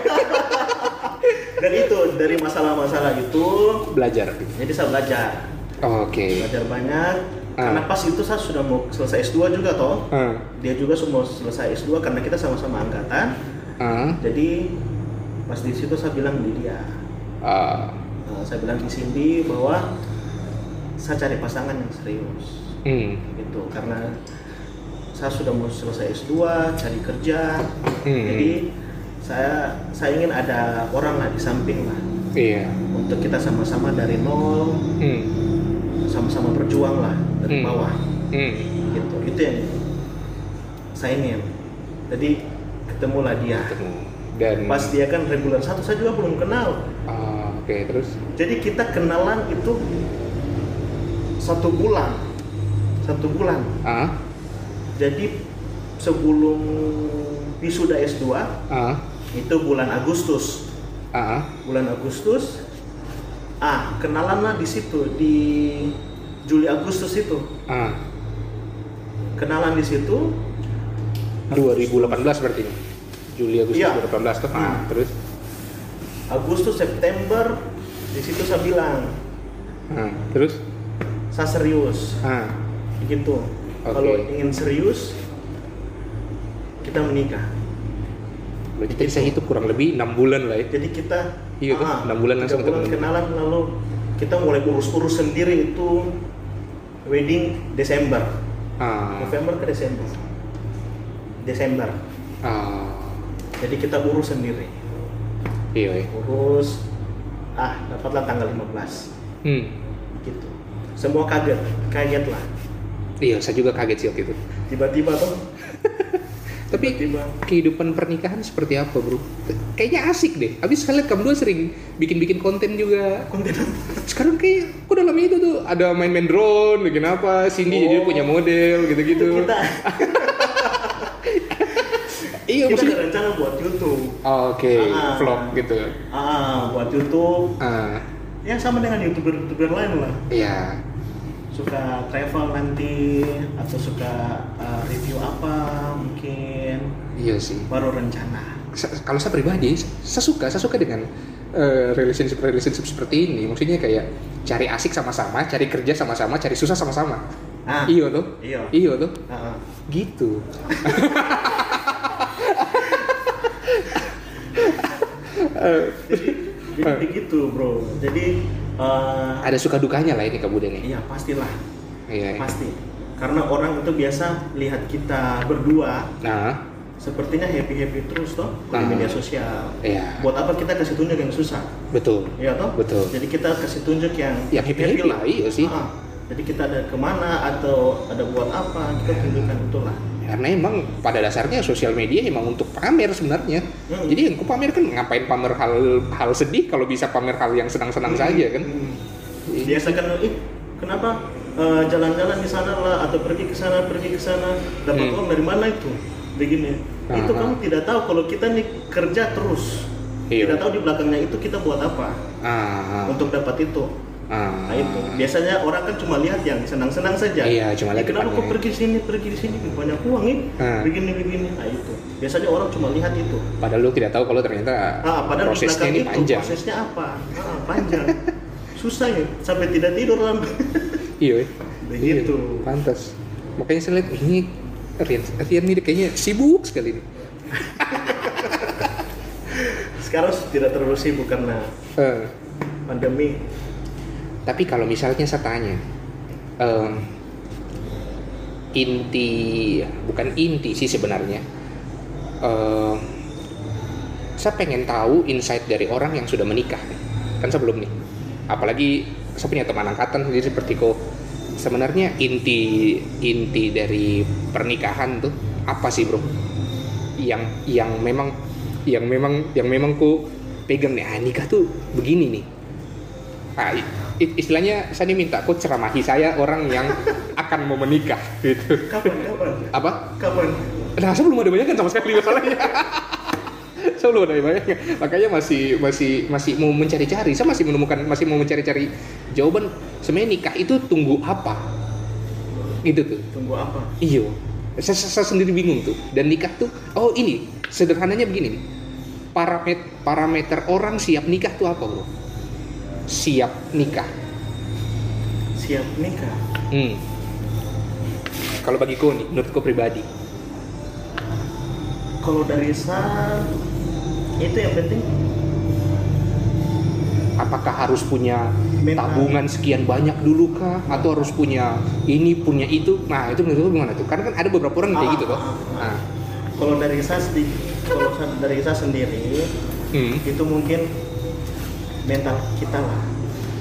Dan itu dari masalah-masalah itu Belajar. jadi saya belajar. Oke. Belajar banyak. Ah. Karena pas itu saya sudah mau selesai S2 juga toh. Ah, Dia juga mau selesai S2 karena kita sama-sama angkatan. ah, Jadi pas di situ saya bilang di dia, eh, saya bilang di Cindy bahwa saya cari pasangan yang serius, hmm, gitu. Karena saya sudah mau selesai S2, cari kerja, Hmm. jadi saya saya ingin ada orang lah di samping lah iya, untuk kita sama-sama dari nol, hmm, sama-sama berjuang lah dari Hmm. bawah, hmm, gitu. Itu yang saya ingin. Jadi ketemulah dia. ketemu. Dan Pas dia kan reguler satu, saya juga belum kenal. Ah, oke, terus Jadi kita kenalan itu satu bulan, satu bulan. ah, Jadi sebelum wisuda S2 ah, itu bulan Agustus. ah, Bulan Agustus, ah kenalan lah di situ di Juli Agustus itu. ah, Kenalan di situ, 2018 berarti ini. Juli Agustus Iya. 2018 tuh. Ah, Hmm. terus Agustus September di situ saya bilang ah, terus saya serius, ah, gitu. Oke. Kalau ingin serius kita menikah. berarti tadi saya hitung kurang lebih enam bulan lah ya. Jadi kita Iya tuh, ah, enam bulan langsung bulan kenalan lalu kita mulai urus-urus sendiri itu wedding Desember, Ah, November ke Desember, Desember. ah, Jadi kita urus sendiri, iya, iya. urus ah dapatlah tanggal 15 Hmm, gitu. Semua kaget, kaget lah. Iya, saya juga kaget sih waktu itu. Tiba-tiba tuh, Tapi tiba-tiba kehidupan pernikahan seperti apa bro? Kayaknya asik deh. Habis saya lihat kamu dua sering bikin-bikin konten juga. konten Sekarang kayak kok dalam itu tuh ada main-main drone, bikin apa? Cindy jadi Oh. punya model gitu-gitu. kita Iya kita maksudnya. rencana buat YouTube. Oke, Ah. vlog gitu. Ah, buat YouTube. Ah, Ya sama dengan youtuber-youtuber lain lah. iya. Suka travel nanti atau suka uh, review apa mungkin Iya sih. baru rencana Sa- kalau saya pribadi, saya suka, saya suka dengan eh, relationship relationship seperti ini. Maksudnya kayak cari asik sama-sama, cari kerja sama-sama, cari susah sama-sama. ah Iya tuh. iya Iya tuh. Ah, ah. Gitu. jadi jadi begitu bro jadi uh, Ada suka dukanya lah ini Budha nih. iya pastilah Iya. iya. pasti karena orang itu biasa lihat kita berdua Nah, sepertinya happy happy terus toh di Ah. media sosial iya. buat apa kita kasih tunjuk yang susah Betul. Iya toh Betul. jadi kita kasih tunjuk yang Yang happy-happy lah, iya sih. Ah, jadi kita ada ke mana atau ada buat apa kita tunjukkan itulah Karena emang pada dasarnya sosial media emang untuk pamer sebenarnya. Hmm. Jadi yang pamer kan ngapain pamer hal hal sedih kalau bisa pamer hal yang senang-senang saja kan. Hmm. biasa kan ih kenapa eh, jalan-jalan di sana lah atau pergi ke sana pergi ke sana dapat Hmm. uang dari mana itu begini itu Aha. kamu tidak tahu kalau kita nih kerja terus Iya. tidak tahu di belakangnya itu kita buat apa Ah, untuk dapat itu ah. nah itu biasanya orang kan cuma lihat yang senang-senang saja Iya, cuma Eh, lihat kenapa kok pergi sini pergi di sini banyak uang nih Ah. begini begini nah itu biasanya orang cuma lihat itu Padahal lu tidak tahu kalau ternyata ah padahal prosesnya ini itu panjang. prosesnya apa ah, panjang susah ya sampai tidak tidur lah Iya. Begitu. Iya, pantas. Makanya saya lihat ini Rian, Rian ini kayaknya sibuk sekali nih. sekarang tidak terlalu sibuk karena Eh, pandemi tapi kalau misalnya saya tanya, em, inti bukan inti sih sebenarnya. Em, saya pengen tahu insight dari orang yang sudah menikah, kan sebelum nih. Apalagi saya punya teman angkatan jadi seperti kok sebenarnya inti inti dari pernikahan tuh apa sih bro yang yang memang yang memang yang memang ku pegang nih ah, nikah tuh begini nih ah, i- istilahnya saya nih minta kok ceramahi saya orang yang akan mau menikah gitu Kapan? Kapan? apa Kapan? Nah, saya belum ada bayangan sama sekali masalahnya. saya belum ada bayangan. Makanya masih masih masih mau mencari-cari. Saya masih menemukan masih mau mencari-cari jawaban sebenarnya nikah itu tunggu apa? Gitu tuh. Tunggu apa? Iya. Saya, saya- saya sendiri bingung tuh. Dan nikah tuh oh ini sederhananya begini nih. Parameter parameter orang siap nikah tuh apa, Bro? Siap nikah. Siap nikah. Hmm. Kalau bagi kau nih, menurut kau pribadi. Kalau dari saya itu yang penting apakah harus punya Mental. tabungan sekian banyak dulu kah atau harus punya ini punya itu nah itu menurut lu gimana tuh karena kan ada beberapa orang kayak Ah, gitu toh ah, nah kalau dari saya sedikit kalau dari saya sendiri hmm, itu mungkin mental kita lah.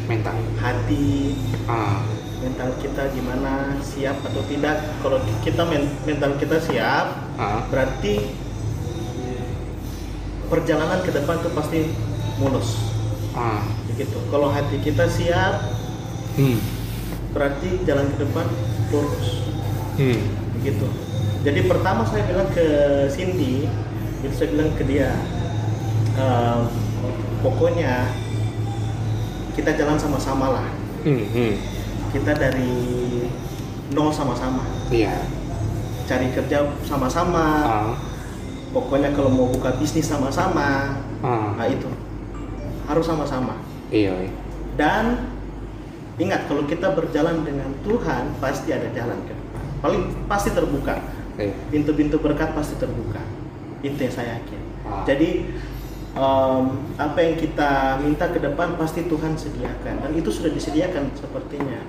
Mental. Hati. Ah. Mental kita gimana siap atau tidak. Kalau kita men- mental kita siap ah. berarti perjalanan ke depan tuh pasti mulus. Ah. Begitu. Kalau hati kita siap hmm, berarti jalan ke depan lurus. Hmm, begitu. Jadi pertama saya bilang ke Cindy itu saya bilang ke dia ehm, pokoknya kita jalan sama-sama lah. Hmm, hmm. kita dari nol sama-sama. Iya. Cari kerja sama-sama. Ah. Pokoknya kalau mau buka bisnis sama-sama. Ah. Nah itu. Harus sama-sama. Iya iya. dan ingat kalau kita berjalan dengan Tuhan pasti ada jalan ke depan. Paling pasti terbuka. Iya. Pintu-pintu berkat pasti terbuka. Itu yang saya yakin. Ah. jadi em, apa yang kita minta ke depan pasti Tuhan sediakan. Dan itu sudah disediakan sepertinya.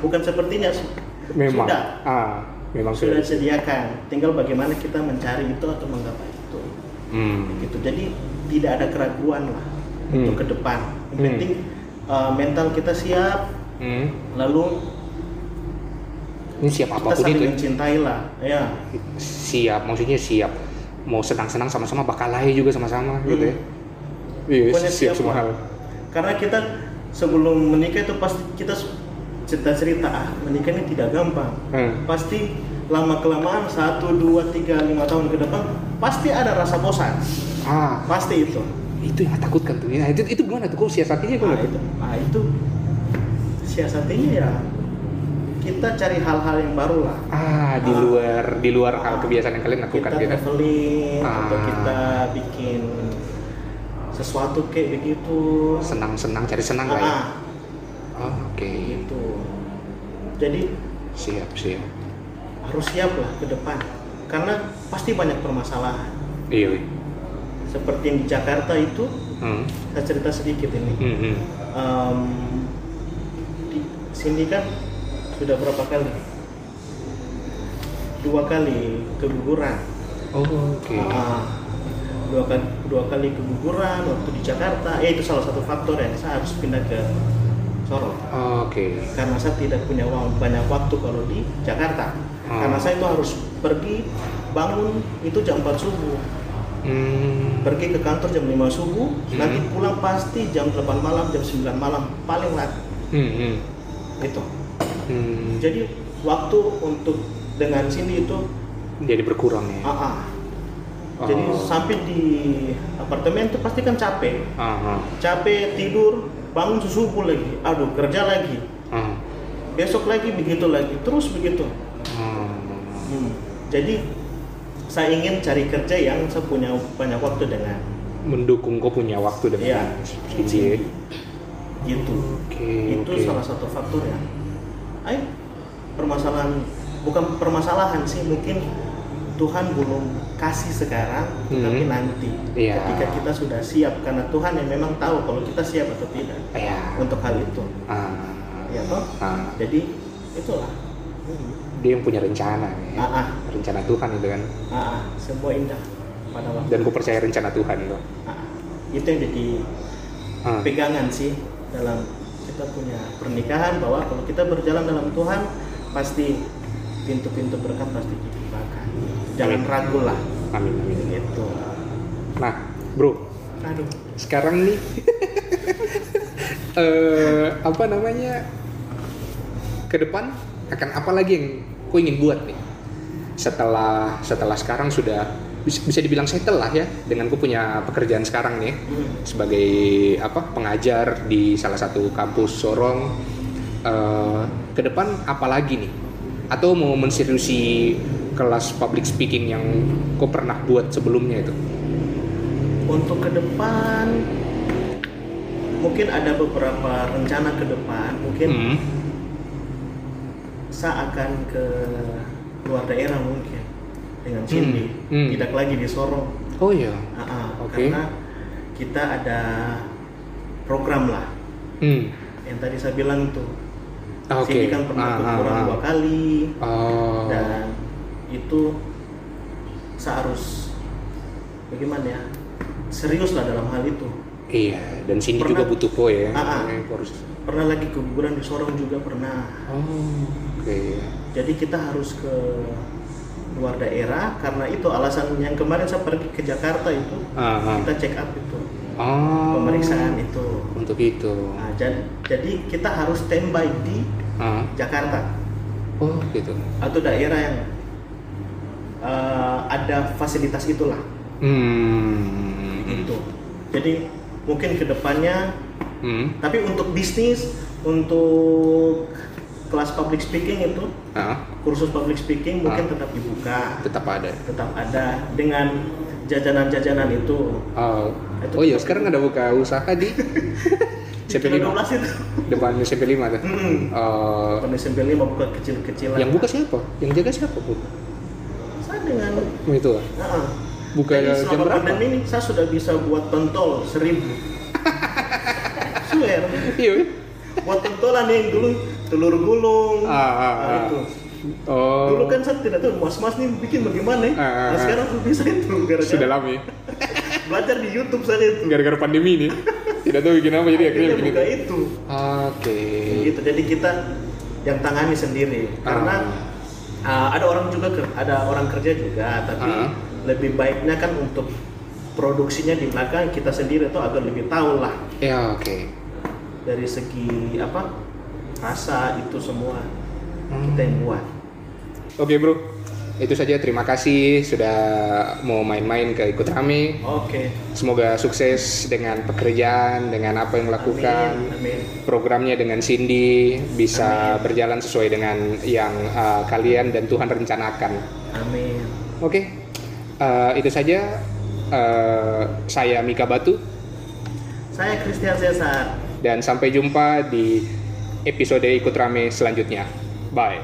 Bukan sepertinya memang. sudah. Ah memang sudah sudah disediakan. tinggal bagaimana kita mencari itu atau menggapai itu. Hmm. gitu. Jadi tidak ada keraguan lah Hmm. untuk ke depan. Yang Hmm. penting eh, mental kita siap. Hmm. lalu ini siap kita apa pun saling itu. ya. mencintai lah ya. Siap. Maksudnya siap mau senang-senang sama-sama bakal lahir juga sama-sama gitu ya. Iya Hmm. Pokoknya siap siap semua hal. Karena kita sebelum menikah itu pasti kita cerita cerita ah menikah ini tidak gampang. Hmm. pasti lama kelamaan satu dua tiga lima tahun ke depan pasti ada rasa bosan. Ah. Pasti itu. Itu yang takutkan tuh. Ya, itu itu gimana tuh? Kok siasatinya nah gimana tuh itu. Nah itu siasatinya ya kita cari hal-hal yang baru lah. Ah di Ah. luar di luar hal kebiasaan yang kalian lakukan kita gitu traveling atau Ah. kita bikin sesuatu kayak begitu. Senang-senang cari senang lah ya. Ah, oh, oke. Gitu. Jadi siap siap. harus siap lah ke depan. Karena pasti banyak permasalahan. Iya iya. seperti di Jakarta itu hmm. saya cerita sedikit ini. Hmm, hmm. Em, di sini kan sudah berapa kali? Dua kali keguguran. Oh, oke. Ah, dua kali dua kali keguguran waktu di Jakarta. Ya itu salah satu faktor yang saya harus pindah ke Sorong. Oke. Karena saya tidak punya uang banyak waktu kalau di Jakarta. Ah. karena saya itu harus pergi bangun itu jam 4 subuh. Hmm. pergi ke kantor jam 5 subuh Hmm. nanti pulang pasti jam 8 malam jam 9 malam paling lat Hmm, hmm. itu Hmm. jadi waktu untuk dengan sini itu jadi berkurang ya ah. jadi Oh. sampai di apartemen itu pasti kan capek ah, ah, capek tidur bangun subuh lagi aduh kerja lagi ah. besok lagi begitu lagi terus begitu Hmm. Hmm. jadi saya ingin cari kerja yang saya punya banyak waktu dengan mendukung kau punya waktu dengan Iya. Ya. gitu Oke, itu oke. salah satu faktor ya ayo permasalahan bukan permasalahan sih mungkin Tuhan belum kasih sekarang tapi Hmm. nanti Iya. ketika kita sudah siap karena Tuhan yang memang tahu kalau kita siap atau tidak Ya. untuk hal itu Ah. ya toh Ah. jadi itulah Hmm. Dia yang punya rencana ya. Ah, ah. Rencana Tuhan itu kan. Ah, ah, semua indah pada waktu Dan gue percaya rencana Tuhan itu. Ah, ah. itu yang jadi Ah. pegangan sih dalam kita punya pernikahan bahwa kalau kita berjalan dalam Tuhan pasti pintu-pintu berkat pasti dibukakan. Jangan Amin. ragu lah. Amin amin. Gitu. Nah, bro, Aduh. sekarang nih eh apa namanya ke depan akan apa lagi yang kau ingin buat nih setelah setelah sekarang sudah bisa, bisa dibilang settle lah ya dengan kau punya pekerjaan sekarang nih sebagai apa pengajar di salah satu kampus Sorong eh, ke depan apa lagi nih atau mau menseriusi kelas public speaking yang kau pernah buat sebelumnya itu Untuk ke depan mungkin ada beberapa rencana ke depan. Mungkin Hmm. saya akan ke luar daerah mungkin dengan Cindy. Hmm. Tidak lagi di Sorong. oh iya Ah, ah, Oke. Karena kita ada program lah Hmm. yang tadi saya bilang tuh. Oke. Cindy kan pernah Ah, ah, kurang ah. dua kali Oh. dan itu saya harus bagaimana ya serius lah dalam hal itu. Iya, dan sini Pernah- juga butuh kue ya. Ah, ah. Pernah lagi keguguran di Sorong juga pernah. Oh, oke. Jadi kita harus ke luar daerah karena itu alasan yang kemarin saya pergi ke Jakarta itu Ah, ah. kita check up itu Oh. pemeriksaan itu. Untuk itu. Nah, jadi, jadi kita harus standby di Ah. Jakarta Oh, gitu. atau daerah yang eh, ada fasilitas itulah Hmm. itu. Jadi mungkin ke depannya, Hmm. tapi untuk bisnis, untuk kelas public speaking itu, Ah, kursus public speaking mungkin Ah. tetap dibuka, tetap ada. tetap ada dengan jajanan-jajanan itu. Oh. Itu Oh iya, sekarang ada buka usaha di CP5. 12 itu. Depannya CP5 tuh. Mm-mm. Oh. Pada SMP 5 buka kecil-kecilan. Yang buka siapa? Yang jaga siapa, Bu? Saya dengan Oh, itu. ah. Nah, Buka Jadi jam berapa? pandemi ini saya sudah bisa buat pentol seribu. Swear. Iya. Buat pentolan yang dulu telur gulung. Ah, ah, nah, ah. itu. Oh. Dulu kan saya tidak tahu mas-mas nih bikin bagaimana ya. Ah, ah, Nah, ah. sekarang sudah bisa itu gara-gara sudah lama ya. belajar di YouTube saja itu. Gara-gara pandemi ini. Tidak tahu bikin apa jadi akhirnya bikin itu. itu. Oke. Gitu. Jadi kita yang tangani sendiri karena ah, ada orang juga ada orang kerja juga tapi Ah. lebih baiknya kan untuk produksinya di belakang kita sendiri tuh agar lebih tahu lah Ya, oke. dari segi apa rasa itu semua Hmm. kita yang buat. Oke, Bro. Itu saja terima kasih sudah mau main-main ke ikut rame. Oke. Semoga sukses dengan pekerjaan, dengan apa yang lakukan. Amin. Amin. Programnya dengan Cindy bisa berjalan sesuai dengan yang uh, kalian dan Tuhan rencanakan. Amin. Oke, uh, itu saja. Uh, saya Mika Batu Saya Christian Cesar. dan sampai jumpa di episode ikut rame selanjutnya. Bye.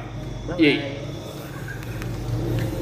Bye.